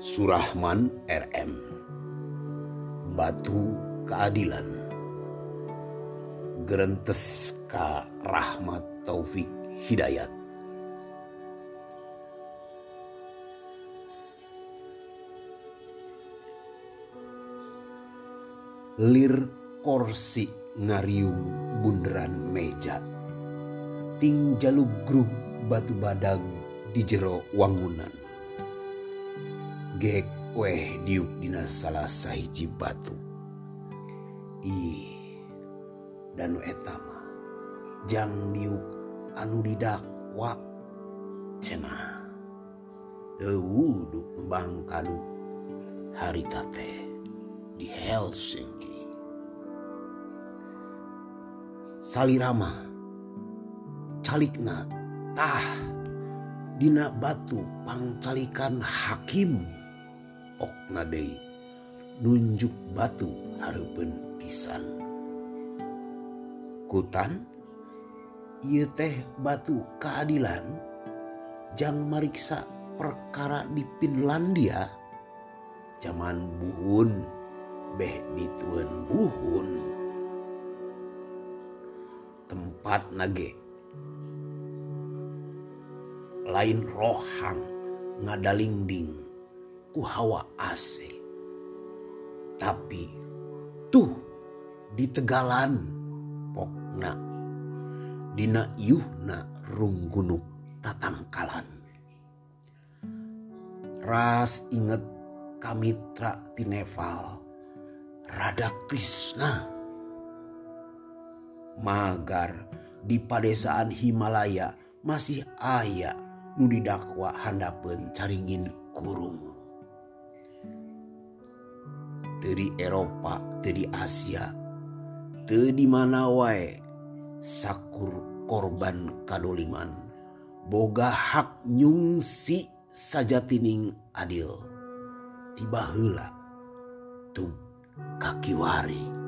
Surahman RM Batu Keadilan. Gerentes Ka Rahmat Taufik Hidayat. Lir korsi ngariung bunderan meja. Ting jaluk grup batu badag di jero wangunan gek weh diukdina salah sahiji batu. I danu etama jang diuk anu didakwa cena. Ewudu kembang kadu harita teh di Helsinki. Salirama calikna tah dina batu pangcalikan hakim. Okna deui. Nunjuk batu hareupeun pisan. Kutan ieu teh batu keadilan jang mariksa perkara di Finlandia zaman buhun beh ditueun buhun. Tempat nage. Lain rohang ngadalingding ku hawa AC. Tapi tuh di Tegalan pokna dina yuhna runggunuk tatangkalan. Ras inget kamitra tineval Rada Krishna. Magar di padesaan Himalaya masih ayah nu didakwa handapeun caringin kurung dari Eropa dari Asia. Teu di mana wae? Sakur korban kadoliman boga hak nyungsi sajatining adil. Tiba hela tu kakiwari.